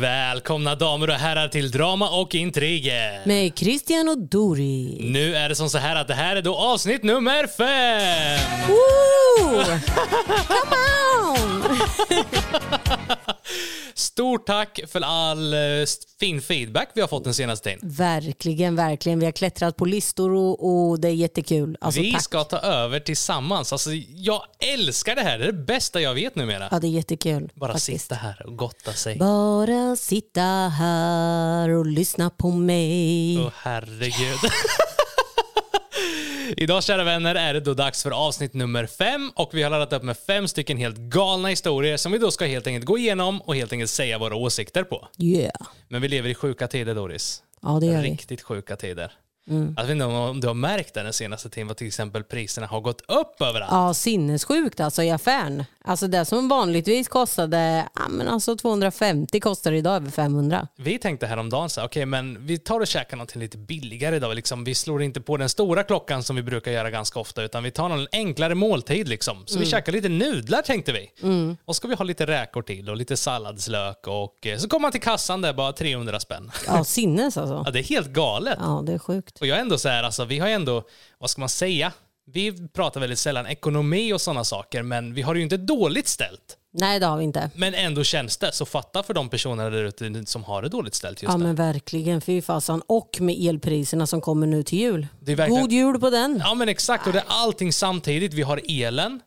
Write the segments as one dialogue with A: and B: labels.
A: Välkomna damer och herrar till Drama och intriger.
B: Med Christian och Dori.
A: Nu är det som så här att det här är då avsnitt nummer fem.
B: Woo! Come on!
A: Stort tack för all eh, fin feedback vi har fått den senaste tiden.
B: Verkligen, verkligen. Vi har klättrat på listor och, och det är jättekul. Alltså,
A: vi
B: tack.
A: ska ta över tillsammans. Alltså, jag älskar det här. Det är det bästa jag vet numera.
B: Ja, det är jättekul.
A: Bara
B: faktiskt.
A: sitta här och gotta sig.
B: Bara sitta här och lyssna på mig.
A: Åh herregud. Idag kära vänner är det då dags för avsnitt nummer fem och vi har laddat upp med fem stycken helt galna historier som vi då ska helt enkelt gå igenom och helt enkelt säga våra åsikter på.
B: Yeah.
A: Men vi lever i sjuka tider Doris.
B: Ja, det gör vi.
A: Riktigt sjuka tider. Jag vet inte om du har märkt det den senaste tiden vad till exempel priserna har gått upp överallt.
B: Ja, sinnessjukt alltså i affären. Alltså det som vanligtvis kostade, ja, men alltså 250 kostar idag över 500.
A: Vi tänkte häromdagen så här, okej men vi tar och käkar någonting lite billigare idag. Liksom, vi slår inte på den stora klockan som vi brukar göra ganska ofta utan vi tar någon enklare måltid liksom. Så vi käkar lite nudlar tänkte vi. Och så ska vi ha lite räkor till och lite salladslök och eh, så kommer man till kassan där bara 300 spänn.
B: Ja, sinnes alltså.
A: Ja, det är helt galet.
B: Ja, det är sjukt.
A: Och jag är ändå så här, alltså vi har ju ändå, vad ska man säga? Vi pratar väldigt sällan ekonomi och sådana saker, men vi har ju inte dåligt ställt.
B: Nej, det har vi inte.
A: Men ändå känns det. Så fatta för de personerna där ute som har det dåligt ställt just
B: Ja
A: nu.
B: men verkligen, fy fasan. Och med elpriserna som kommer nu till jul.
A: Det är verkligen-
B: God jul på den.
A: Ja men exakt, och det är allting samtidigt. Vi har elen,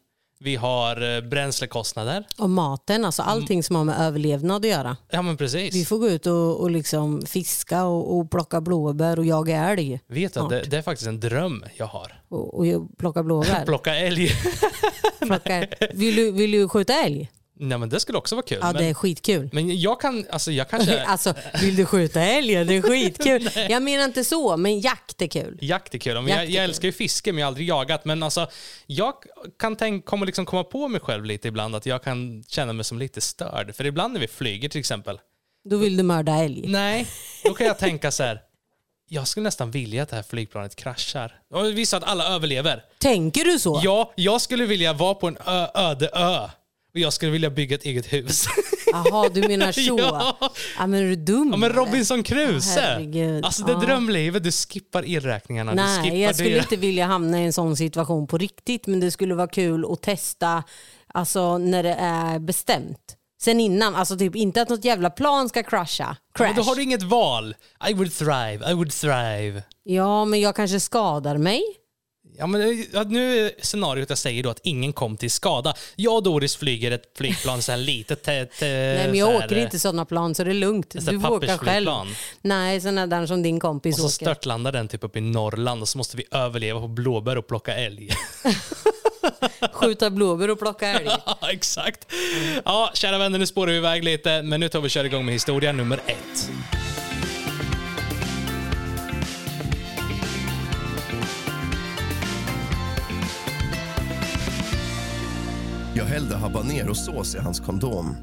A: vi har eh, bränslekostnader.
B: Och maten, alltså allting som har med överlevnad att göra.
A: Ja men precis.
B: Vi får gå ut och, och liksom fiska och, och plocka blåbär och jaga älg.
A: Vet du, att det, det är faktiskt en dröm jag har.
B: Och, och plocka blåbär.
A: Plocka älg.
B: plocka, vill, du, vill du skjuta älg?
A: Nej men det skulle också vara kul.
B: Ja,
A: men,
B: det är skitkul.
A: men jag kan, alltså jag kanske...
B: Alltså, vill du skjuta älg? Det är skitkul. Jag menar inte så, men jakt är kul.
A: Jakt är kul.
B: Jakt
A: jag,
B: är
A: jag
B: kul.
A: älskar ju fiske, men jag har aldrig jagat. Men alltså, jag kan tänk, kommer liksom komma på mig själv lite ibland att jag kan känna mig som lite störd. För ibland när vi flyger till exempel,
B: Då vill du mörda älg.
A: nej, då kan jag tänka så här. Jag skulle nästan vilja att det här flygplanet kraschar. Och visa att alla överlever.
B: Tänker du så?
A: Ja, jag skulle vilja vara på en ö, öde ö. Och jag skulle vilja bygga ett eget hus.
B: Jaha, du menar så.
A: Ja.
B: Ja. men är du dum?
A: Ja men? Robinson Crusoe!
B: herregud.
A: alltså det
B: Ja.
A: drömlivet, du skippar elräkningarna,
B: Nej,
A: skippar
B: jag skulle
A: dyra-
B: inte vilja hamna i en sån situation på riktigt, men det skulle vara kul att testa alltså, när det är bestämt. Sen innan, alltså typ inte att något jävla plan ska crasha. Crash.
A: Men då har du inget val. I would thrive, I would thrive.
B: Ja, men jag kanske skadar mig.
A: Ja, men ja, nu är scenariot jag säger då att ingen kom till skada. Jag och Doris flyger ett flygplan så här litet.
B: Nej, men jag åker inte sådana plan så det är lugnt. Du får åka själv. Nej, sådana där som din kompis
A: Och så
B: åker.
A: störtlandar den typ uppe i Norrland och så måste vi överleva på blåbär och plocka älg.
B: Skjuta blåbär och plocka älg.
A: Ja, exakt. Ja, kära vänner, nu spårar vi iväg lite, men nu tar vi och kör igång med historia nummer ett.
C: Hällde habanerosås i hans kondom.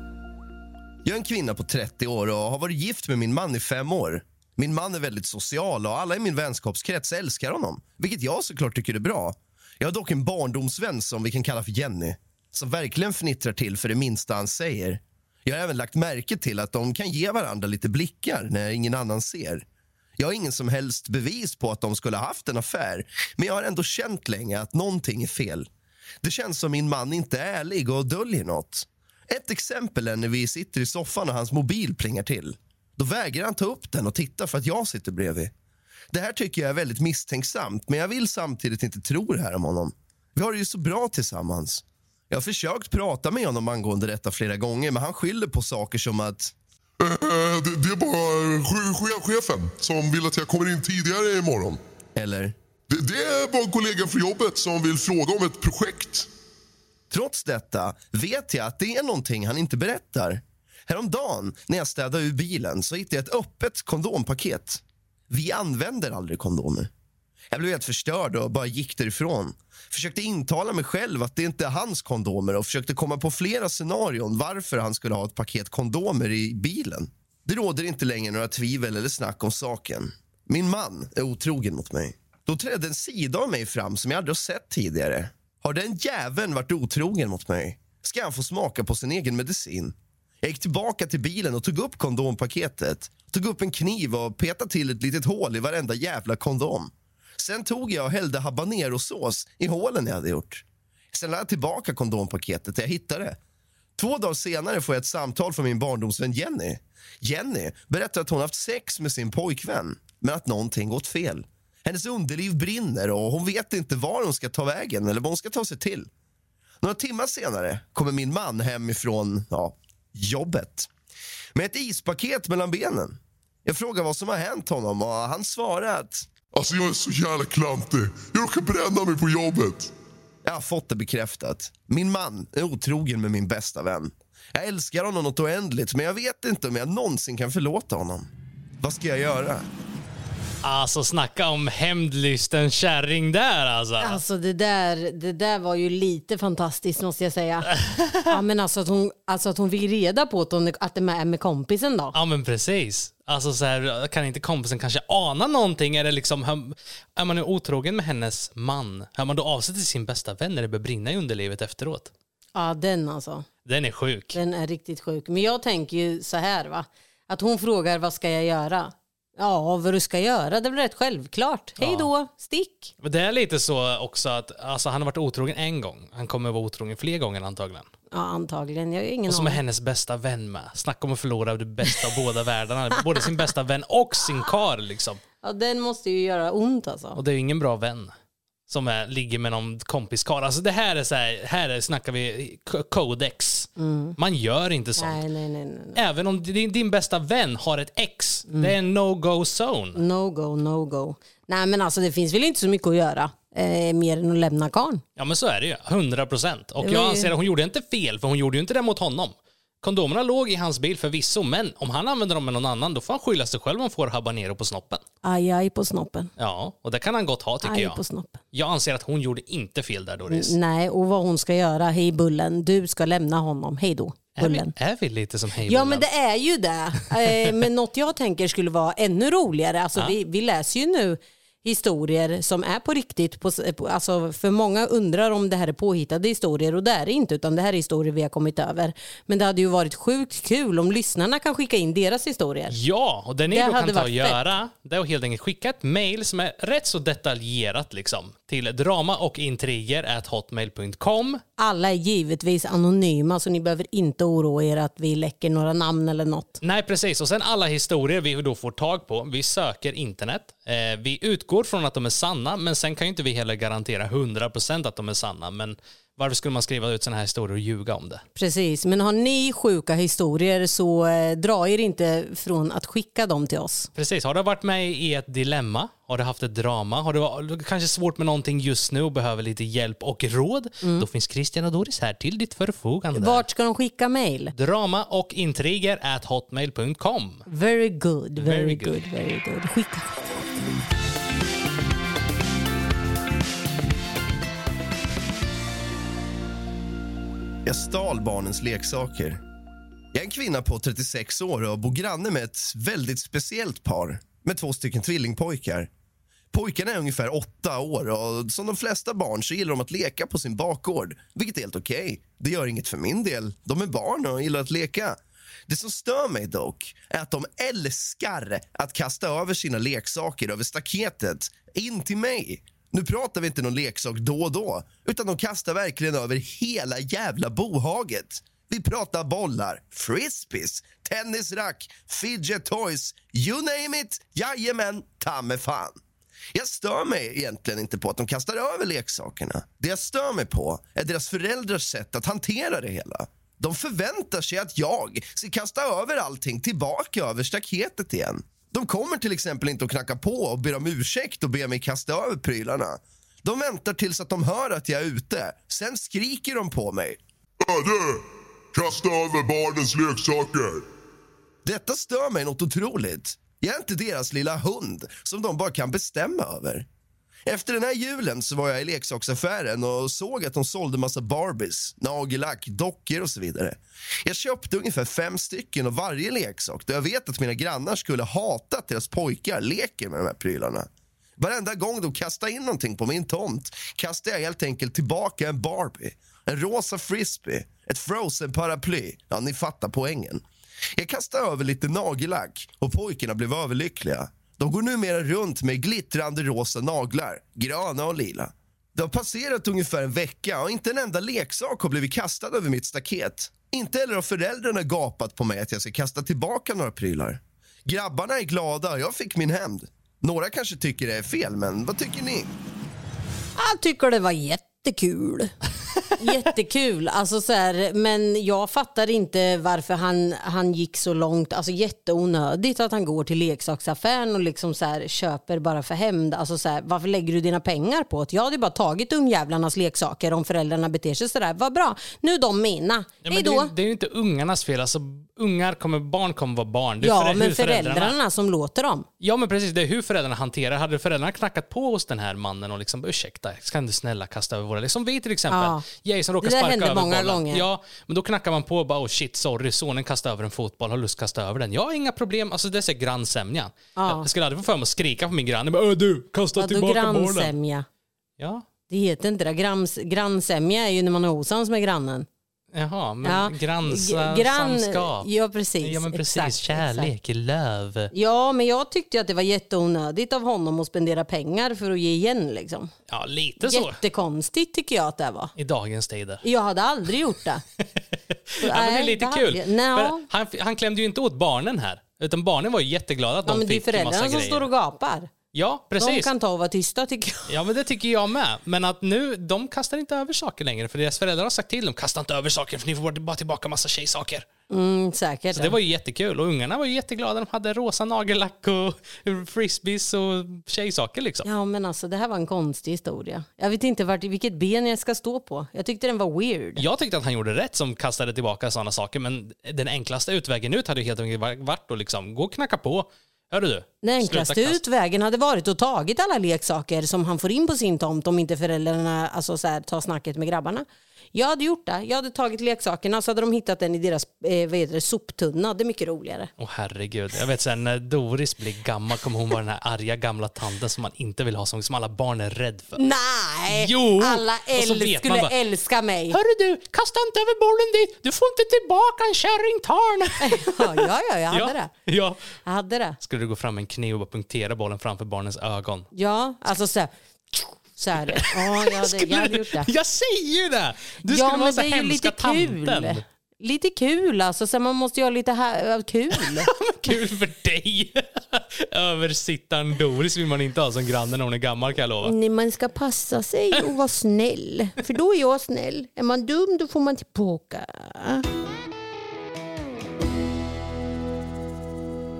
C: Jag är en kvinna på 30 år och har varit gift med min man i fem år. Min man är väldigt social och alla i min vänskapskrets älskar honom, vilket jag såklart tycker är bra. Jag har dock en barndomsvän som vi kan kalla för Jenny, som verkligen fnittrar till för det minsta han säger. Jag har även lagt märke till att de kan ge varandra lite blickar när ingen annan ser. Jag har ingen som helst bevis på att de skulle ha haft en affär men jag har ändå känt länge att någonting är fel. Det känns som min man inte är ärlig och döljer något. Ett exempel är när vi sitter i soffan och hans mobil plingar till. Då vägrar han ta upp den och titta för att jag sitter bredvid. Det här tycker jag är väldigt misstänksamt men jag vill samtidigt inte tro det här om honom. Vi har det ju så bra tillsammans. Jag har försökt prata med honom angående detta flera gånger men han skyller på saker som att
D: Eh, det, det är bara che- che- chefen som vill att jag kommer in tidigare imorgon.
C: eller
D: det, det är bara en kollega från jobbet som vill fråga om ett projekt.
C: Trots detta vet jag att det är någonting han inte berättar. Häromdagen när jag städade ur bilen så hittade jag ett öppet kondompaket. Vi använder aldrig kondomer. Jag blev helt förstörd och bara gick därifrån. Försökte intala mig själv att det inte är hans kondomer och försökte komma på flera scenarion varför han skulle ha ett paket kondomer i bilen. Det råder inte längre några tvivel eller snack om saken. Min man är otrogen mot mig. Då trädde en sida av mig fram som jag aldrig har sett tidigare. Har den jäveln varit otrogen mot mig ska han få smaka på sin egen medicin. Jag gick tillbaka till bilen och tog upp kondompaketet. Tog upp en kniv och petade till ett litet hål i varenda jävla kondom. Sen tog jag och hällde habanerosås i hålen jag hade gjort. Sen lade jag tillbaka kondompaketet där jag hittade. det. Två dagar senare får jag ett samtal från min barndomsvän Jenny. Jenny berättar att hon haft sex med sin pojkvän, men att någonting gått fel. Hennes underliv brinner och hon vet inte var hon ska ta vägen eller vad hon ska ta sig till. Några timmar senare kommer min man hem ifrån ja, jobbet med ett ispaket mellan benen. Jag frågar vad som har hänt honom och han svarar att
D: Alltså jag är så jävla klantig. Jag råkar bränna mig på jobbet.
C: jag har fått det bekräftat. Min man är otrogen med min bästa vän. Jag älskar honom något oändligt men jag vet inte om jag någonsin kan förlåta honom. Vad ska jag göra?
A: Alltså snacka om hämndlysten kärring där alltså.
B: Alltså det där, det där var ju lite fantastiskt måste jag säga. ja, men alltså, att hon, alltså att hon fick reda på att, hon, att det är med kompisen då.
A: Ja men precis. Alltså så här, kan inte kompisen kanske ana någonting? Är, det liksom, är man otrogen med hennes man, hör man då av sig till sin bästa vän när det börjar brinna i underlivet efteråt?
B: Ja den alltså.
A: Den är sjuk.
B: Den är riktigt sjuk. Men jag tänker ju så här va. Att hon frågar vad ska jag göra? Ja, vad du ska göra, det är väl rätt självklart. Hej då, stick.
A: Men det är lite så också att alltså, han har varit otrogen en gång. Han kommer vara otrogen fler gånger antagligen.
B: Ja, antagligen. Jag har ingen
A: Och som är hennes bästa vän med. Snacka om att förlora det bästa av båda världarna. Både sin bästa vän och sin kar liksom.
B: Ja, den måste ju göra ont alltså.
A: Och det är ju ingen bra vän. Som är, ligger med någon kompiskar. Alltså det här är så här, här är, snackar vi k- codex. Man gör inte sånt.
B: Nej, nej, nej.
A: Även om din, din bästa vän har ett ex,
B: Mm.
A: det är en no-go zone.
B: No go, no go. Nej, men alltså det finns väl inte så mycket att göra. Eh, mer än att lämna karln.
A: Ja men så är det ju, 100 procent. Och
B: Det var
A: jag anser att hon gjorde inte fel, för hon gjorde ju inte det mot honom. Kondomerna låg i hans bil förvisso, men om han använder dem med någon annan, då får han skylla sig själv om han får habanero på snoppen.
B: Aj, aj på snoppen.
A: Ja, och det kan han gott ha tycker
B: Aj
A: jag.
B: på snoppen.
A: Jag anser att hon gjorde inte fel där Doris.
B: Nej, och vad hon ska göra. Hej Bullen, du ska lämna honom. Hej då,
A: Är vi,
B: Bullen.
A: är vi lite som Hej
B: Ja
A: Bullen?
B: men det är ju det. Eh, men något jag tänker skulle vara ännu roligare. Alltså, vi, vi läser ju nu historier som är på riktigt. På, alltså, för många undrar om det här är påhittade historier och det är det inte utan det här är historier vi har kommit över. Men det hade ju varit sjukt kul om lyssnarna kan skicka in deras historier.
A: Ja, och det ni
B: Det
A: då kan ta och göra det är att helt enkelt skicka ett mail som är rätt så detaljerat liksom till drama och intriger at hotmail.com.
B: Alla är givetvis anonyma så ni behöver inte oroa er att vi läcker några namn eller något.
A: Nej, precis. Och sen alla historier vi då får tag på. Vi söker internet. Eh, vi utgår från att de är sanna, men sen kan ju inte vi heller garantera 100% att de är sanna. Men varför skulle man skriva ut sådana här historier och ljuga om det?
B: Precis, men har ni sjuka historier så eh, dra er inte från att skicka dem till oss.
A: Precis. Har du varit med i ett dilemma? Har du haft ett drama? Har du kanske svårt med någonting just nu och behöver lite hjälp och råd? Då finns Christian och Doris här till ditt förfogande.
B: Vart ska de skicka mail?
A: Drama och intriger at hotmail.com.
B: Very good, very,
A: Very
B: good.
A: good.
B: very good. Skicka.
C: Jag stal barnens leksaker. Jag är en kvinna på 36 år och bor granne med ett väldigt speciellt par med två stycken tvillingpojkar. Pojkarna är ungefär åtta år och som de flesta barn så gillar de att leka på sin bakgård, vilket är helt okej. Det gör inget för min del. De är barn och gillar att leka. Det som stör mig dock är att de älskar att kasta över sina leksaker över staketet in till mig. Nu pratar vi inte någon leksak då och då, utan de kastar verkligen över hela jävla bohaget. Vi pratar bollar, frisbees, tennisrack, fidget toys, you name it, jajamän, ta mig fan. Jag stör mig egentligen inte på att de kastar över leksakerna. Det jag stör mig på är deras föräldrars sätt att hantera det hela. De förväntar sig att jag ska kasta över allting tillbaka över staketet igen. De kommer till exempel inte att knacka på och be om ursäkt och be mig kasta över prylarna. De väntar tills att de hör att jag är ute. Sen skriker de på mig.
D: Du! Kasta över barnens leksaker.
C: Detta stör mig något otroligt. Jag är inte deras lilla hund som de bara kan bestämma över. Efter den här julen så var jag i leksaksaffären och såg att de sålde massa Barbies, nagellack, dockor och så vidare. Jag köpte ungefär fem stycken av varje leksak då jag vet att mina grannar skulle hata att deras pojkar leker med de här prylarna. Varenda gång de kastade in någonting på min tomt kastade jag helt enkelt tillbaka en Barbie. en rosa frisbee, ett frozen paraply. Ja, ni fattar poängen. Jag kastade över lite nagellack och pojkarna blev överlyckliga. De går numera runt med glittrande rosa naglar, gröna och lila. Det har passerat ungefär en vecka och inte en enda leksak har blivit kastad över mitt staket. Inte heller har föräldrarna gapat på mig att jag ska kasta tillbaka några prylar. Grabbarna är glada och jag fick min hämnd. Några kanske tycker det är fel, men vad tycker ni?
B: Jag tycker det var jättekul. Jättekul. Alltså så här, men jag fattar inte varför han, han gick så långt. Alltså jätteonödigt att han går till leksaksaffären och liksom så här, köper bara för hämnd. Alltså så här, varför lägger du dina pengar på det? Jag hade bara tagit ungjävlarnas leksaker om föräldrarna beter sig sådär. Vad bra, nu är de mina.
A: Ja,
B: Hej
A: det,
B: då.
A: är, det är ju inte ungarnas fel. Alltså, ungar kommer, barn kommer vara barn. Det
B: Ja,
A: förä-
B: men
A: hur
B: föräldrarna som låter dem.
A: Ja, men precis. Det är hur föräldrarna hanterar. Hade föräldrarna knackat på hos den här mannen och liksom ursäkta, kan du snälla kasta över våra... Som vi till exempel.
B: Ja.
A: Jason råkar
B: Det
A: sparka över
B: många
A: bollen.
B: gånger.
A: Ja, men då knackar man på och bara oh shit, sorry, sonen kastade över en fotboll, har lust att kasta över den. Jag har inga problem. Alltså det är så här grannsämjan. Jag skulle aldrig få för mig att skrika på min granne. "Ö, du, kasta
B: Vadå
A: tillbaka bollen.
B: grannsämja?
A: Ja,
B: Det heter inte det. Grannsämja är ju när man är osams med grannen.
A: Jaha, men
B: Ja.
A: grannsa,
B: G- grann-
A: samskap.
B: Ja, precis.
A: Ja, men precis.
B: Exakt,
A: Kärlek, love.
B: Ja, men jag tyckte att det var jätteonödigt av honom att spendera pengar för att ge igen. Liksom.
A: Ja, lite så.
B: Jättekonstigt tycker jag att det var.
A: I dagens tider.
B: Jag hade aldrig gjort det.
A: Ja, men det är lite
B: det
A: kul. För han, han klämde ju inte åt barnen här. Utan barnen var ju jätteglada att
B: Ja,
A: de
B: men det är
A: fick massa
B: föräldrarna som
A: grejer.
B: står och gapar.
A: Ja,
B: De
A: precis.
B: kan ta och vara tysta tycker jag.
A: Ja, men det tycker jag med. Men att nu, de kastar inte över saker längre. För deras föräldrar har sagt till dem, kasta inte över saker för ni får bara tillbaka massa tjejsaker.
B: Mm, säkert.
A: Så det var ju jättekul. Och ungarna var ju jätteglada. De hade rosa nagellack och frisbees och tjejsaker liksom.
B: Ja, men alltså det här var en konstig historia. Jag vet inte vart, vilket ben jag ska stå på. Jag tyckte den var weird.
A: Jag tyckte att han gjorde rätt som kastade tillbaka sådana saker, men den enklaste utvägen ut hade ju helt enkelt varit att liksom gå och knacka på. Hörru du,
B: Den enklaste utvägen hade varit att tagit alla leksaker som han får in på sin tomt om inte föräldrarna alltså, så här, tar snacket med grabbarna. Jag hade gjort det. Jag hade tagit leksakerna så hade de hittat den i deras eh, vad heter det, soptunna. Det är mycket roligare.
A: Åh herregud. Jag vet sen när Doris blir gammal kommer hon vara den här arga gamla tanten som man inte vill ha, som, som alla barn är rädd för.
B: Nej!
A: Jo!
B: Alla äl- skulle
A: bara-
B: älska mig.
A: Hörru du, kasta inte över bollen dit! Du får inte tillbaka en kärring, ta den!
B: Ja, ja, ja, jag hade det.
A: Ja.
B: Jag hade det.
A: Skulle du gå fram med en kniv och punktera bollen framför barnens ögon?
B: Ja, alltså så här. Så här. Ja, jag hade, jag hade gjort det.
A: Jag säger ju det! Du
B: ja,
A: skulle vara så hemska
B: lite kul.
A: tanten.
B: Lite kul alltså, så man måste ju ha lite här, kul.
A: Kul för dig! Översittaren Doris vill man inte ha som granne när hon är gammal kan jag lova.
B: Nej, man ska passa sig och vara snäll. För då är jag snäll. Är man dum då får man tillbaka.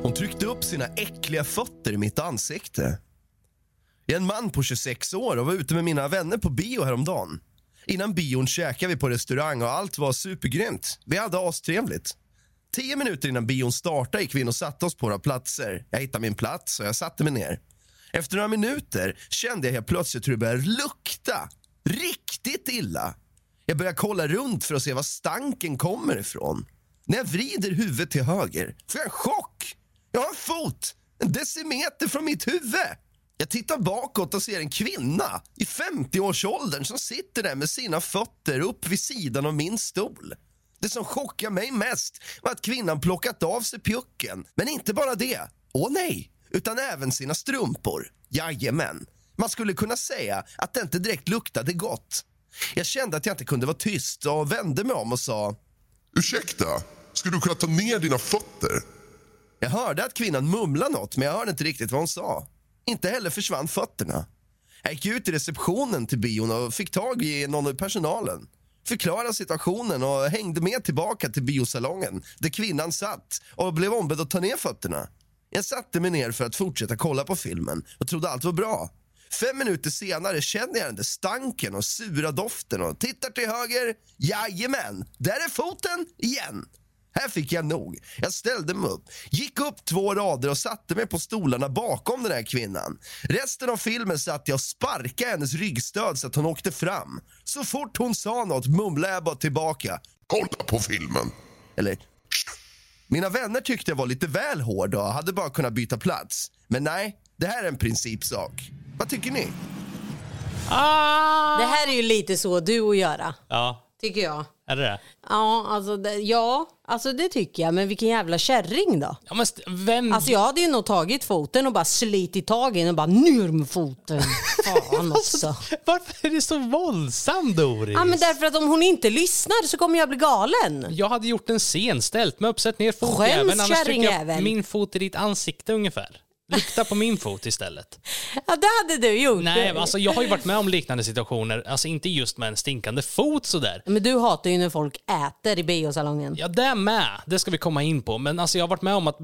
C: Hon tryckte upp sina äckliga fötter i mitt ansikte. Jag är en man på 26 år och var ute med mina vänner på bio häromdagen. Innan bion käkade vi på restaurang och allt var supergrymt. Vi hade astrevligt. Tio minuter innan bion startade gick vi in och satte oss på våra platser. Jag hittade min plats och jag satte mig ner. Efter några minuter kände jag helt plötsligt hur det började lukta riktigt illa. Jag börjar kolla runt för att se var stanken kommer ifrån. När jag vrider huvudet till höger får jag en chock. Jag har en fot en decimeter från mitt huvud. Jag tittar bakåt och ser en kvinna i 50-årsåldern som sitter där med sina fötter upp vid sidan av min stol. Det som chockar mig mest var att kvinnan plockat av sig pjucken. Men inte bara det. Åh nej, utan även sina strumpor. Jajamän. Man skulle kunna säga att det inte direkt luktade gott. Jag kände att jag inte kunde vara tyst och vände mig om och sa
D: Ursäkta, skulle du kunna ta ner dina fötter?
C: Jag hörde att kvinnan mumlade något, men jag hörde inte riktigt vad hon sa. Inte heller försvann fötterna. Jag gick ut i receptionen till bion och fick tag i någon av personalen. Förklarade situationen och hängde med tillbaka till biosalongen där kvinnan satt och blev ombedd att ta ner fötterna. Jag satte mig ner för att fortsätta kolla på filmen och trodde allt var bra. Fem minuter senare känner jag den där stanken och sura doften och tittar till höger. Jajamän, där är foten igen. Här fick jag nog. Jag ställde mig upp, gick upp två rader och satte mig på stolarna bakom den här kvinnan. Resten av filmen satt jag och sparkade hennes ryggstöd så att hon åkte fram. Så fort hon sa något mumlade jag bara tillbaka.
D: Kolla på filmen.
C: Eller Mina vänner tyckte jag var lite väl hård och hade bara kunnat byta plats. Men nej, det här är en principsak. Vad tycker ni?
A: Ah!
B: Det här är ju lite så du och göra.
A: Ja.
B: Tycker jag.
A: Är det det?
B: Ja, alltså det, ja, alltså det tycker jag. Men vilken jävla kärring då.
A: Ja, men st- vem...
B: Alltså jag hade ju nog tagit foten och bara slitit tag i den och bara ner med foten. Fan också.
A: Varför är det så våldsam Doris?
B: Ja men därför att om hon inte lyssnar så kommer jag bli galen.
A: Jag hade gjort en scen, ställt mig upp, sätt ner fotjäveln, annars trycker jag
B: kärringjävel.
A: min fot i ditt ansikte ungefär. Lukta på min fot istället.
B: Ja det hade du gjort.
A: Nej, alltså jag har ju varit med om liknande situationer, alltså inte just med en stinkande fot sådär.
B: Men du hatar ju när folk äter i biosalongen.
A: Ja, det med. Det ska vi komma in på. Men alltså, jag har varit med om att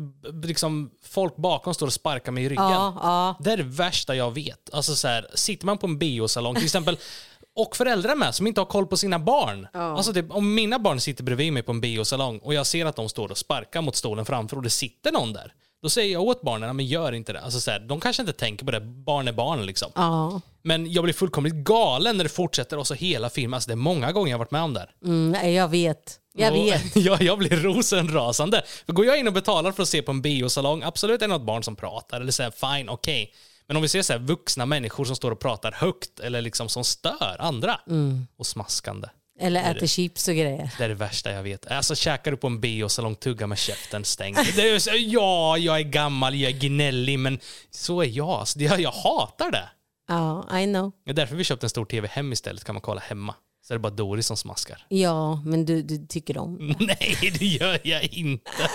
A: liksom, folk bakom står och sparkar mig i ryggen.
B: Ja, ja.
A: Det är det värsta jag vet. Alltså, så här, sitter man på en biosalong till exempel, och föräldrar med som inte har koll på sina barn. Alltså, typ, om mina barn sitter bredvid mig på en biosalong och jag ser att de står och sparkar mot stolen framför och det sitter någon där. Då säger jag åt barnen, men gör inte det. Alltså, så här, de kanske inte tänker på det, barn är barn liksom.
B: Ja,
A: Men jag blir fullkomligt galen när det fortsätter och så hela filmen. Alltså, det är många gånger jag har varit med om det här.
B: mm, jag vet. Jag vet.
A: jag, jag blir rosenrasande. För går jag in och betalar för att se på en biosalong, absolut är det något barn som pratar, eller säger fine, okej. Men om vi ser så här, vuxna människor som står och pratar högt eller liksom som stör andra
B: Mm.
A: och smaskande.
B: Eller äter chips och grejer.
A: Det är det värsta jag vet. Alltså käkar du på en biosalong, tugga med käften stängd. Det så, ja, jag är gammal, jag är gnällig, men så är jag. Alltså, jag, jag hatar det.
B: Ja, I know.
A: Det är därför vi köpt en stor tv hem istället, kan man kolla hemma. Så är det bara Doris som smaskar.
B: Ja, men du, du tycker om.
A: Nej, det gör jag inte.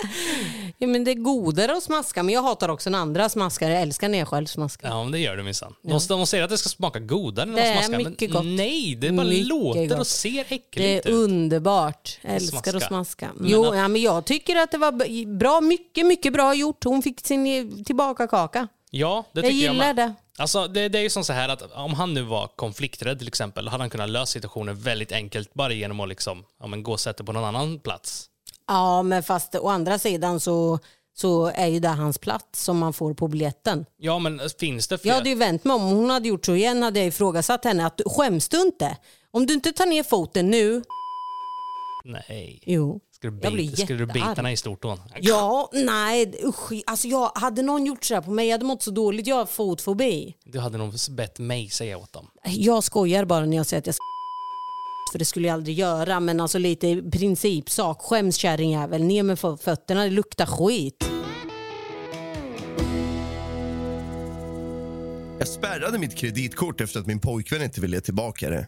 B: Ja, men det är godare att smaska, men jag hatar också när andra smaskar. Jag älskar när jag själv smaskar.
A: Ja, men det gör du minsann. De, de säger att det ska smaka godare när
B: Det
A: de
B: är
A: smaskar.
B: mycket
A: men
B: gott.
A: nej, det bara
B: Mycket
A: låter
B: gott.
A: och ser
B: Det
A: äckligt
B: är
A: ut.
B: underbart. Jag älskar
A: Smaska.
B: att smaska.
A: Men
B: Jo,
A: att-
B: ja, men jag tycker att det var bra, mycket, mycket bra gjort. Hon fick sin tillbaka kaka.
A: Ja, det
B: Jag
A: tycker jag,
B: gillar
A: med.
B: det.
A: Alltså, det, det är ju som så här att om han nu var konflikträdd till exempel, hade han kunnat lösa situationen väldigt enkelt bara genom att liksom, ja, men gå och sätta på någon annan plats.
B: Ja, men fast å andra sidan så, så är ju det hans plats som man får på biljetten.
A: Ja, men finns det fler?
B: Jag hade ju vänt mig om. Hon hade gjort så igen hade jag ifrågasatt henne. Att, skäms du inte? Om du inte tar ner foten nu.
A: Nej.
B: Jo.
A: Ska du,
B: Jag
A: bita, ska du bita henne i stortån?
B: Ja, nej usch. Alltså jag, hade någon gjort så här på mig, jag hade mått så dåligt. Jag har fotfobi.
A: Du hade nog bett mig säga åt dem.
B: Jag skojar bara när jag säger att jag ska för det skulle jag aldrig göra. Men alltså lite principsak. Skäms kärringjävel, ner med fö- fötterna, det luktar skit.
C: Jag spärrade mitt kreditkort efter att min pojkvän inte ville ge tillbaka det.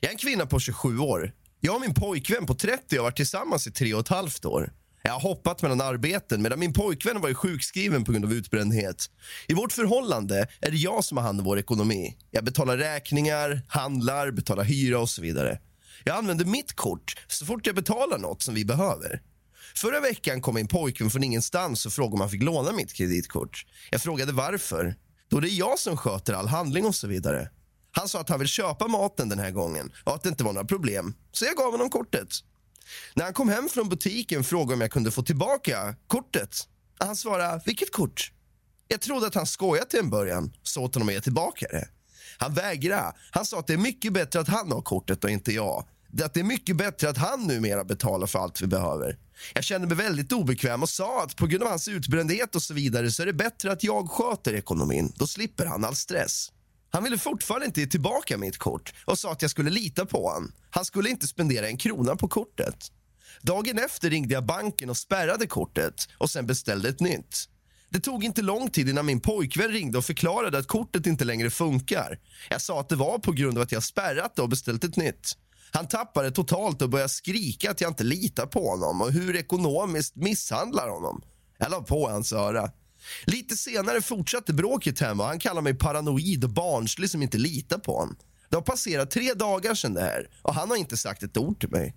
C: Jag är en kvinna på 27 år. Jag och min pojkvän på 30 har varit tillsammans i tre och ett halvt år. Jag har hoppat mellan arbeten medan min pojkvän var sjukskriven på grund av utbrändhet. I vårt förhållande är det jag som har hand om vår ekonomi. Jag betalar räkningar, handlar, betalar hyra och så vidare. Jag använder mitt kort så fort jag betalar något som vi behöver. Förra veckan kom min pojkvän från ingenstans och frågade om han fick låna mitt kreditkort. Jag frågade varför. Då det är jag som sköter all handling och så vidare. Han sa att han vill köpa maten den här gången och att det inte var några problem. Så jag gav honom kortet. När han kom hem från butiken frågade om jag kunde få tillbaka kortet. Han svarade, vilket kort? Jag trodde att han skojade till en början, så åt honom att ge tillbaka det. Han vägrade. Han sa att det är mycket bättre att han har kortet och inte jag. Det- Att det är mycket bättre att han numera betalar för allt vi behöver. Jag kände mig väldigt obekväm och sa att på grund av hans utbrändhet och så vidare så är det bättre att jag sköter ekonomin. Då slipper han all stress. Han ville fortfarande inte ge tillbaka mitt kort och sa att jag skulle lita på honom. Han skulle inte spendera en krona på kortet. Dagen efter ringde jag banken och spärrade kortet och sen beställde ett nytt. Det tog inte lång tid innan min pojkvän ringde och förklarade att kortet inte längre funkar. Jag sa att det var på grund av att jag spärrat det och beställt ett nytt. Han tappade totalt och började skrika att jag inte litar på honom och hur ekonomiskt misshandlar honom. Jag la på hans öra. Lite senare fortsatte bråket hemma och han kallar mig paranoid och barnslig som inte litar på honom. Det har passerat tre dagar sedan det här och han har inte sagt ett ord till mig.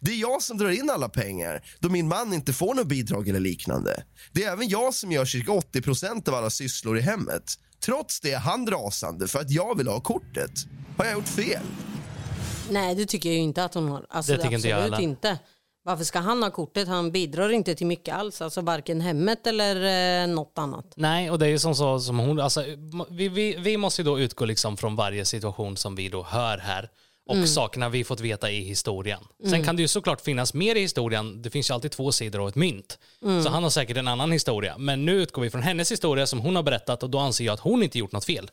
C: Det är jag som drar in alla pengar då min man inte får något bidrag eller liknande. Det är även jag som gör cirka 80% av alla sysslor i hemmet. Trots det är han rasande för att jag vill ha kortet. Har jag gjort fel?
B: Nej, det tycker jag ju inte att hon har. Alltså,
A: Det tycker inte jag
B: absolut
A: heller.
B: inte. Varför ska han ha kortet? Han bidrar inte till mycket alls. Alltså varken hemmet eller eh, något annat.
A: Nej, och det är ju som så som hon, alltså, vi, vi, vi måste ju då utgå liksom från varje situation som vi då hör här och sakerna vi fått veta i historien. Sen kan det ju såklart finnas mer i historien, det finns ju alltid två sidor av ett mynt. Så han har säkert en annan historia. Men nu utgår vi från hennes historia som hon har berättat och då anser jag att hon inte gjort något fel.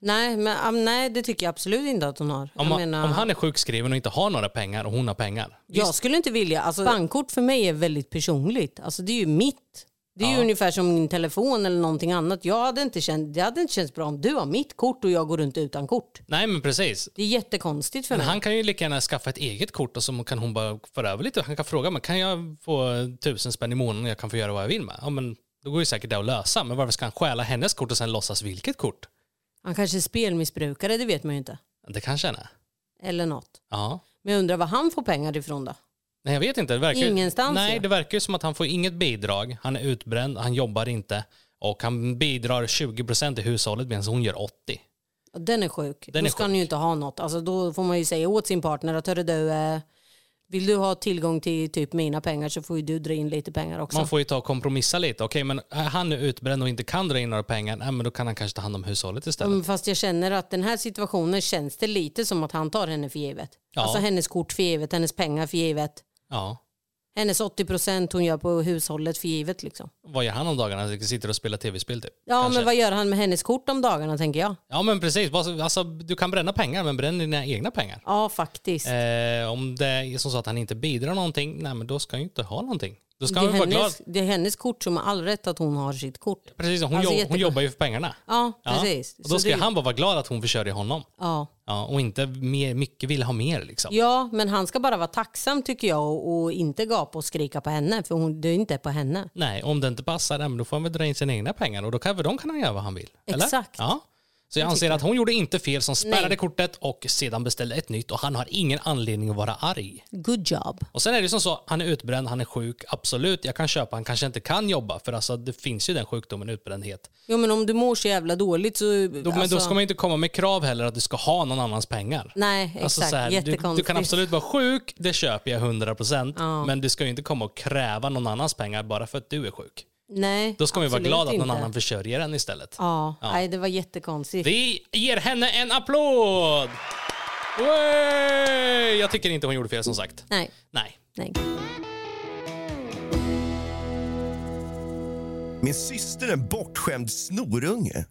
B: Nej, men, nej, det tycker jag absolut inte att hon har.
A: Om,
B: jag, menar,
A: om han är sjukskriven och inte har några pengar och hon har pengar.
B: jag skulle inte vilja, alltså, bankkort för mig är väldigt personligt. Alltså, det är ju mitt. Det är ju ungefär som min telefon eller någonting annat. Jag hade inte känt, det hade inte känts bra om du har mitt kort och jag går runt utan kort.
A: Nej men precis.
B: Det är jättekonstigt för
A: Men
B: mig.
A: han kan ju lika gärna skaffa ett eget kort och så kan hon bara föra över lite. Han kan fråga mig, kan jag få tusen spänn i månaden och jag kan få göra vad jag vill med? Ja men då går ju säkert det att lösa. Men varför ska han stjäla hennes kort och sen låtsas vilket kort?
B: Han kanske är spelmissbrukare, det vet man ju inte.
A: Det kanske han är.
B: Eller något.
A: Ja.
B: Men jag undrar var han får pengar ifrån då?
A: Nej jag vet inte. Det verkar,
B: Ingenstans,
A: Nej
B: ja.
A: det verkar ju som att han får inget bidrag. Han är utbränd, han jobbar inte. Och han bidrar 20% i hushållet medan hon gör 80.
B: Ja, Den är sjuk.
A: Den
B: då
A: är
B: ska
A: sjuk.
B: han ju inte ha något. Alltså, då får man ju säga åt sin partner att hörru du, eh, vill du ha tillgång till typ mina pengar så får ju du dra in lite pengar också.
A: Man får ju ta och kompromissa lite. Okej men han är utbränd och inte kan dra in några pengar, nej, men då kan han kanske ta hand om hushållet istället.
B: Mm, Fast jag känner att den här situationen känns det lite som att han tar henne för givet.
A: Ja.
B: Alltså hennes kort för givet, hennes pengar för givet.
A: Ja.
B: Hennes 80% hon gör på hushållet för givet liksom.
A: Vad gör han om dagarna? Sitter och spelar tv-spel typ?
B: Ja
A: Kanske.
B: men vad gör han med hennes kort om dagarna tänker jag.
A: Ja men precis. Alltså, du kan bränna pengar men bränn dina egna pengar.
B: Ja faktiskt.
A: Eh, om det är som så att han inte bidrar någonting, nej men då ska han ju inte ha någonting. Då ska
B: det, är
A: väl vara glad.
B: hennes, det är hennes kort som har all rätt att hon har sitt kort.
A: Precis, hon,
B: Alltså,
A: jobb, hon jobbar ju för pengarna.
B: Ja
A: Ja.
B: precis.
A: Och då ska
B: det-
A: han bara vara glad att hon försörjer honom.
B: Ja.
A: Ja, och inte mer, mycket vill ha mer liksom.
B: Ja, men han ska bara vara tacksam tycker jag och, och inte gapa och skrika på henne för hon, det är inte på henne.
A: Nej, om det inte passar, då får han väl dra in sina egna pengar och då kan, de kan han göra vad han vill. Eller?
B: Exakt.
A: Ja. Så jag anser att hon gjorde inte fel som spärrade kortet och sedan beställde ett nytt och han har ingen anledning att vara arg.
B: Good job.
A: Och sen är det som så, han är utbränd, han är sjuk, absolut, jag kan köpa, han kanske inte kan jobba för alltså det finns ju den sjukdomen utbrändhet.
B: Jo men om du mår så jävla dåligt så...
A: Då, Men då
B: alltså-
A: ska man inte komma med krav heller att du ska ha någon annans pengar.
B: Nej, exakt.
A: Alltså så här, du,
B: Jättekonstigt.
A: du kan absolut vara sjuk, det köper jag 100%,
B: Ja.
A: men du ska ju inte komma och kräva någon annans pengar bara för att du är sjuk.
B: Nej,
A: Då ska man ju vara
B: absolut
A: glad att någon
B: inte.
A: annan försörjer en istället.
B: Ja,
A: Ja.
B: Nej, det var jättekonstigt.
A: Vi ger henne en applåd! Way! Jag tycker inte hon gjorde fel som sagt.
B: Nej,
A: Nej.
B: nej.
C: Min syster är en bortskämd snorunge.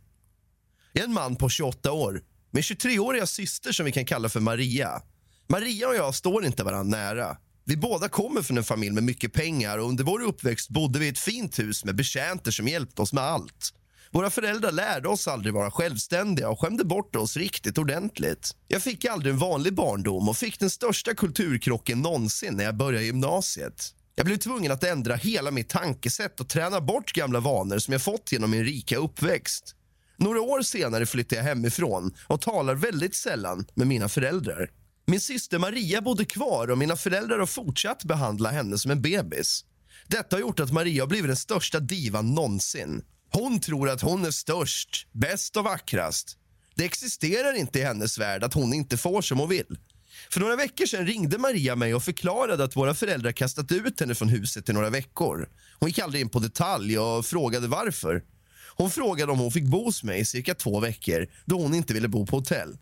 C: Jag är en man på 28 år med 23-åriga syster som vi kan kalla för Maria. Maria och jag står inte varandra nära. Vi båda kommer från en familj med mycket pengar och under vår uppväxt bodde vi i ett fint hus med betjänter som hjälpte oss med allt. Våra föräldrar lärde oss aldrig vara självständiga och skämde bort oss riktigt ordentligt. Jag fick aldrig en vanlig barndom och fick den största kulturkrocken någonsin när jag började gymnasiet. Jag blev tvungen att ändra hela mitt tankesätt och träna bort gamla vanor som jag fått genom min rika uppväxt. Några år senare flyttade jag hemifrån och talar väldigt sällan med mina föräldrar. Min syster Maria bodde kvar och mina föräldrar har fortsatt behandla henne som en bebis. Detta har gjort att Maria har blivit den största divan någonsin. Hon tror att hon är störst, bäst och vackrast. Det existerar inte i hennes värld att hon inte får som hon vill. För några veckor sedan ringde Maria mig och förklarade att våra föräldrar kastat ut henne från huset i några veckor. Hon gick aldrig in på detalj och frågade varför. Hon frågade om hon fick bo hos mig i cirka två veckor då hon inte ville bo på hotell.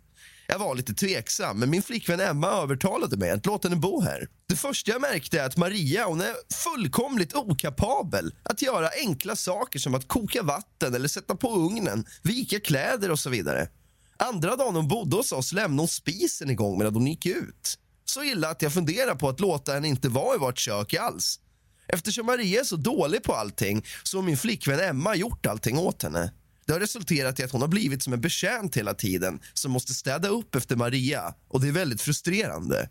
C: Jag var lite tveksam, men min flickvän Emma övertalade mig att låta henne bo här. Det första jag märkte är att Maria hon är fullkomligt okapabel att göra enkla saker som att koka vatten eller sätta på ugnen, vika kläder och så vidare. Andra dagen hon bodde hos oss lämnade hon spisen igång medan hon gick ut. Så illa att jag funderar på att låta henne inte vara i vårt kök alls. Eftersom Maria är så dålig på allting så har min flickvän Emma gjort allting åt henne. Det har resulterat i att hon har blivit som en betjänt hela tiden som måste städa upp efter Maria och det är väldigt frustrerande.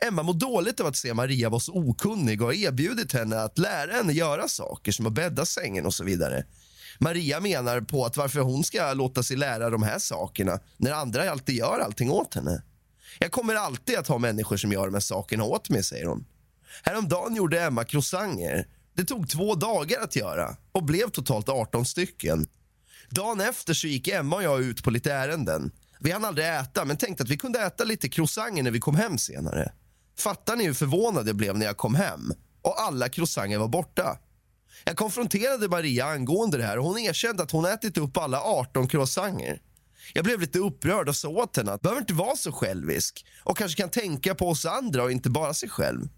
C: Emma mår dåligt av att se Maria vara så okunnig och har erbjudit henne att lära henne göra saker som att bädda sängen och så vidare. Maria menar på att varför hon ska låta sig lära de här sakerna när andra alltid gör allting åt henne. Jag kommer alltid att ha människor som gör de här sakerna åt mig, säger hon. Häromdagen gjorde Emma croissanter. Det tog två dagar att göra och blev totalt 18 stycken. Dagen efter så gick Emma och jag ut på lite ärenden. Vi hann aldrig äta, men tänkte att vi kunde äta lite croissanter när vi kom hem senare. Fattar ni hur förvånad jag blev när jag kom hem? Och alla croissanter var borta. Jag konfronterade Maria angående det här och hon erkände att hon ätit upp alla 18 croissanter. Jag blev lite upprörd och sa åt henne att behöver inte vara så självisk och kanske kan tänka på oss andra och inte bara sig själv.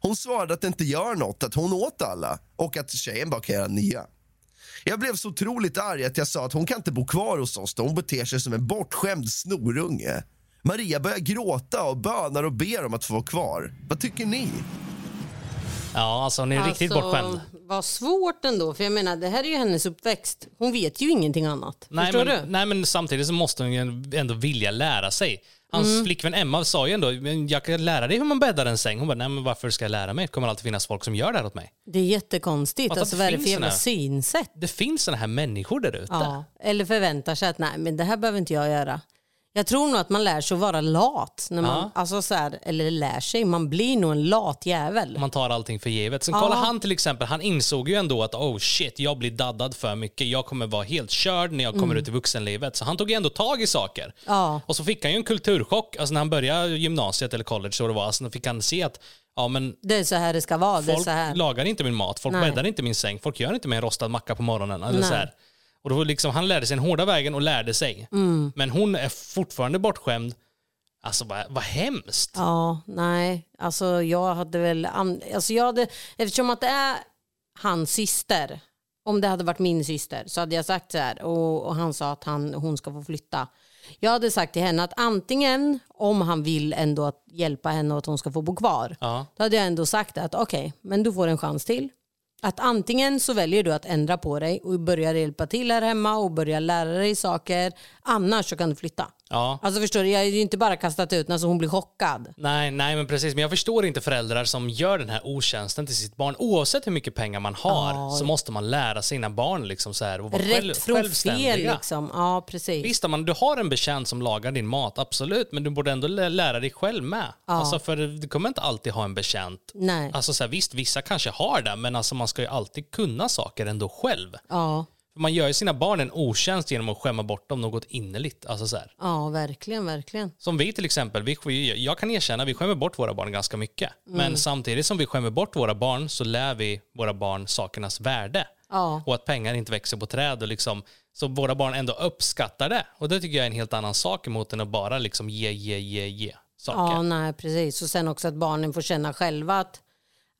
C: Hon svarade att det inte gör något att hon åt alla och att tjejen bara kan göra nya. Jag blev så otroligt arg att jag sa att hon kan inte bo kvar hos oss då hon beter sig som en bortskämd snorunge. Maria börjar gråta och bönar och ber om att få vara kvar. Vad tycker ni?
A: Ja, alltså hon är riktigt bortskämd.
B: Vad svårt ändå, för jag menar det här är ju hennes uppväxt. Hon vet ju ingenting annat.
A: Nej
B: Förstår
A: men,
B: du?
A: nej, men samtidigt så måste hon ju ändå vilja lära sig. Hans
B: Mm.
A: flickvän Emma sa ju ändå, "Men jag kan lära dig hur man bäddar en säng. Hon bara, nej men varför ska jag lära mig? Det kommer alltid finnas folk som gör det här åt mig.
B: Det är jättekonstigt.
A: Att
B: Alltså, vad är det för
A: finns
B: jävla synsätt?
A: Det finns såna här människor där ute.
B: Ja. Eller förväntar sig att nej, men det här behöver inte jag göra. Jag tror nog att man lär sig att vara lat. När man,
A: Ja.
B: alltså så här, eller lär sig, man blir nog en lat jävel.
A: Man tar allting för givet. Sen
B: Ja.
A: kolla han till exempel, han insåg ju ändå att oh shit, jag blir daddad för mycket. Jag kommer vara helt körd när jag kommer ut i vuxenlivet. Så han tog ju ändå tag i saker.
B: Mm. Ja.
A: Och så fick han ju en kulturchock. Alltså när han började gymnasiet eller college så det var, alltså då fick han se att ja men
B: Det är så här det ska vara. Det är
A: folk
B: så här.
A: lagar inte min mat, folk
B: Nej.
A: bäddar inte min säng, folk gör inte en rostad macka på morgonen. Eller
B: Nej.
A: så här. Och då liksom, han lärde sig den hårda vägen och lärde sig.
B: Mm.
A: Men hon är fortfarande bortskämd. Alltså vad, vad hemskt.
B: Ja, nej. Alltså jag hade väl... Alltså jag hade, eftersom att det är hans syster. Om det hade varit min syster så hade jag sagt så här. Och, och han sa att han, hon ska få flytta. Jag hade sagt till henne att antingen om han vill ändå att hjälpa henne och att hon ska få bo kvar.
A: Ja.
B: Då hade jag ändå sagt att okej, men du får en chans till. Att antingen så väljer du att ändra på dig och börja hjälpa till här hemma och börja lära dig saker. Annars så kan du flytta.
A: Ja.
B: Alltså förstår du, jag har ju inte bara kastat ut när så hon blir chockad.
A: Nej, nej, men precis. Men jag förstår inte föräldrar som gör den här otjänsten till sitt barn. Oavsett hur mycket pengar man har så måste man lära sina barn liksom så här, att vara själv,
B: Rätt från fel liksom. Ja, precis.
A: Visst, man, du har en betjänt som lagar din mat, absolut, men du borde ändå lä- lära dig själv med. Alltså, för du kommer inte alltid ha en betjänt.
B: Nej.
A: Alltså, så här, visst, vissa kanske har det, men alltså, man ska ju alltid kunna saker ändå själv.
B: Ja,
A: För man gör ju sina barn en otjänst genom att skämma bort dem något innerligt. Alltså, så här.
B: ja, verkligen, verkligen.
A: Som vi till exempel, vi, vi- jag kan erkänna vi skämmer bort våra barn ganska mycket.
B: Mm.
A: Men samtidigt som vi skämmer bort våra barn så lär vi våra barn sakernas värde.
B: Ja.
A: Och att pengar inte växer på träd. Och liksom, så våra barn ändå uppskattar det. Och det tycker jag är en helt annan sak emot än att bara liksom ge, ge, ge, ge saker.
B: Ja, nej, precis. Och sen också att barnen får känna själva att,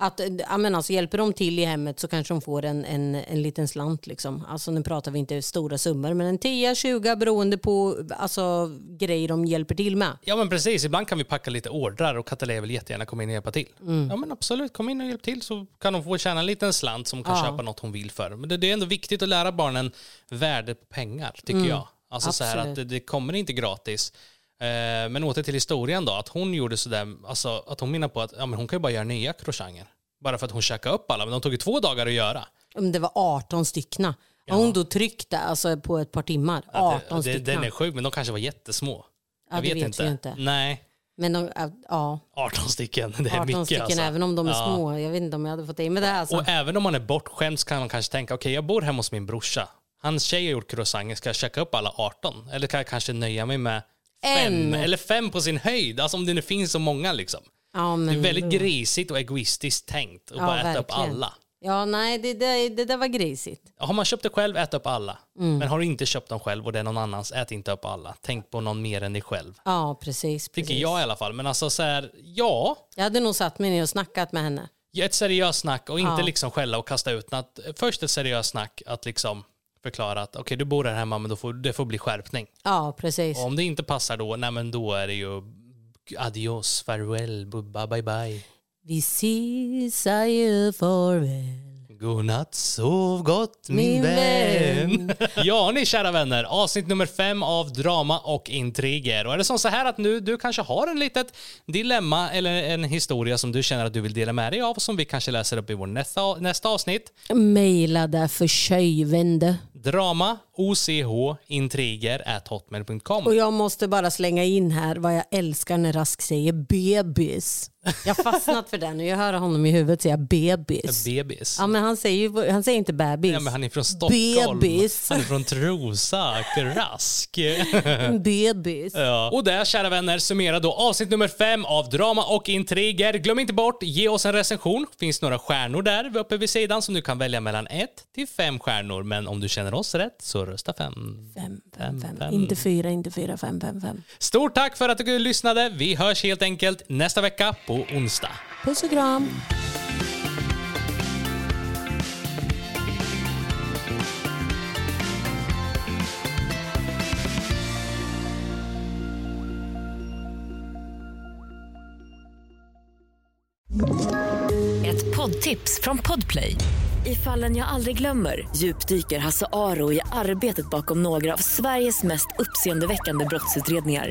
B: att ja, men alltså, hjälper de till i hemmet så kanske de får en, en, en liten slant. Liksom. Alltså, nu pratar vi inte stora summor, men en 10, 20 beroende på alltså, grejer de hjälper till med.
A: Ja men precis, ibland kan vi packa lite ordrar och Katalea vill jättegärna komma in och hjälpa till.
B: Mm.
A: Ja men absolut, kom in och hjälp till så kan de få tjäna en liten slant som kan
B: Ja.
A: köpa något hon vill för. Men det, det är ändå viktigt att lära barnen värde på pengar tycker jag. Alltså så här
B: Mm. Absolut.
A: att det, det kommer inte gratis. Eh, men åter till historien då, att hon gjorde sådär, alltså att hon menar på att ja, men hon kan ju bara göra nya croissanter. Bara för att hon käkade upp alla, men de tog ju två dagar att göra.
B: Om det var 18 styckna. Ja. Hon då tryckte alltså, på ett par timmar. 18
A: det, det,
B: styckna.
A: den är sjuk, men de kanske var jättesmå.
B: Ja,
A: jag vet,
B: vet
A: inte.
B: inte.
A: Nej,
B: Men de, ja,
A: 18 stycken, det är
B: 18
A: mycket
B: stycken
A: alltså.
B: även om de är
A: Ja.
B: små. Jag vet inte om jag hade fått i med det. Alltså.
A: Och även om man är bortskämd så kan man kanske tänka, okej jag bor hemma hos min brorsa. Hans tjej har gjort croissanter, ska jag checka upp alla 18? Eller kan jag kanske nöja mig med fem? Eller fem på sin höjd, alltså om det nu finns så många liksom.
B: ja,
A: Det är väldigt grisigt och egoistiskt tänkt att
B: Ja,
A: bara äta upp
B: verkligen.
A: alla.
B: Ja, nej, det, det, det där var grisigt.
A: Har man köpt det själv, ät upp alla.
B: Mm.
A: Men har du inte köpt dem själv och det är någon annans, ät inte upp alla. Tänk på någon mer än dig själv.
B: Ja, precis.
A: Tycker
B: precis.
A: jag i alla fall. Men alltså så här, ja,
B: Jag hade nog satt mig ner och snackat med henne.
A: ett seriöst snack och inte
B: Ja.
A: liksom skälla och kasta ut något. Först ett seriöst snack att liksom förklara att okej du bor här hemma men då får, det får bli skärpning.
B: Ja, precis.
A: Och om det inte passar då, nej men då är det ju adios, farväl, bubba, bye bye.
B: Vi ses adjö farväl.
A: Godnatt, sov gott min,
B: Min
A: vän.
B: vän.
A: ja ni kära vänner, avsnitt nummer fem av drama och intriger. Och är det som så här att nu du kanske har en litet dilemma eller en historia som du känner att du vill dela med dig av som vi kanske läser upp i vår nästa, nästa avsnitt.
B: Maila därför tjejvände.
A: Drama, OCH, intriger at hotmail.com.
B: Och jag måste bara slänga in här vad jag älskar när Rask säger bebis. Jag har fastnat för den och jag hör honom i huvudet säga bebis.
A: Bebis.
B: Ja, men han säger, ju- han säger inte bebis.
A: Ja, men han är från Stockholm.
B: Bebis.
A: Han är från Trosa, Rask.
B: Bebis.
A: Ja. Och där, kära vänner, summerar då avsnitt nummer fem av Drama och intriger. Glöm inte bort, ge oss en recension. finns några stjärnor där uppe vid sidan som du kan välja mellan ett till fem stjärnor. Men om du känner oss rätt så rösta fem.
B: Fem, fem, fem.
A: fem.
B: Inte fyra, inte fyra, fem, fem, fem.
A: Stort tack för att du lyssnade. Vi hörs helt enkelt nästa vecka på onsdag.
B: Puss och kram!
E: Ett poddtips från Podplay.
F: I fallen jag aldrig glömmer djupdyker Hasse Aro i arbetet bakom några av Sveriges mest uppseendeväckande brottsutredningar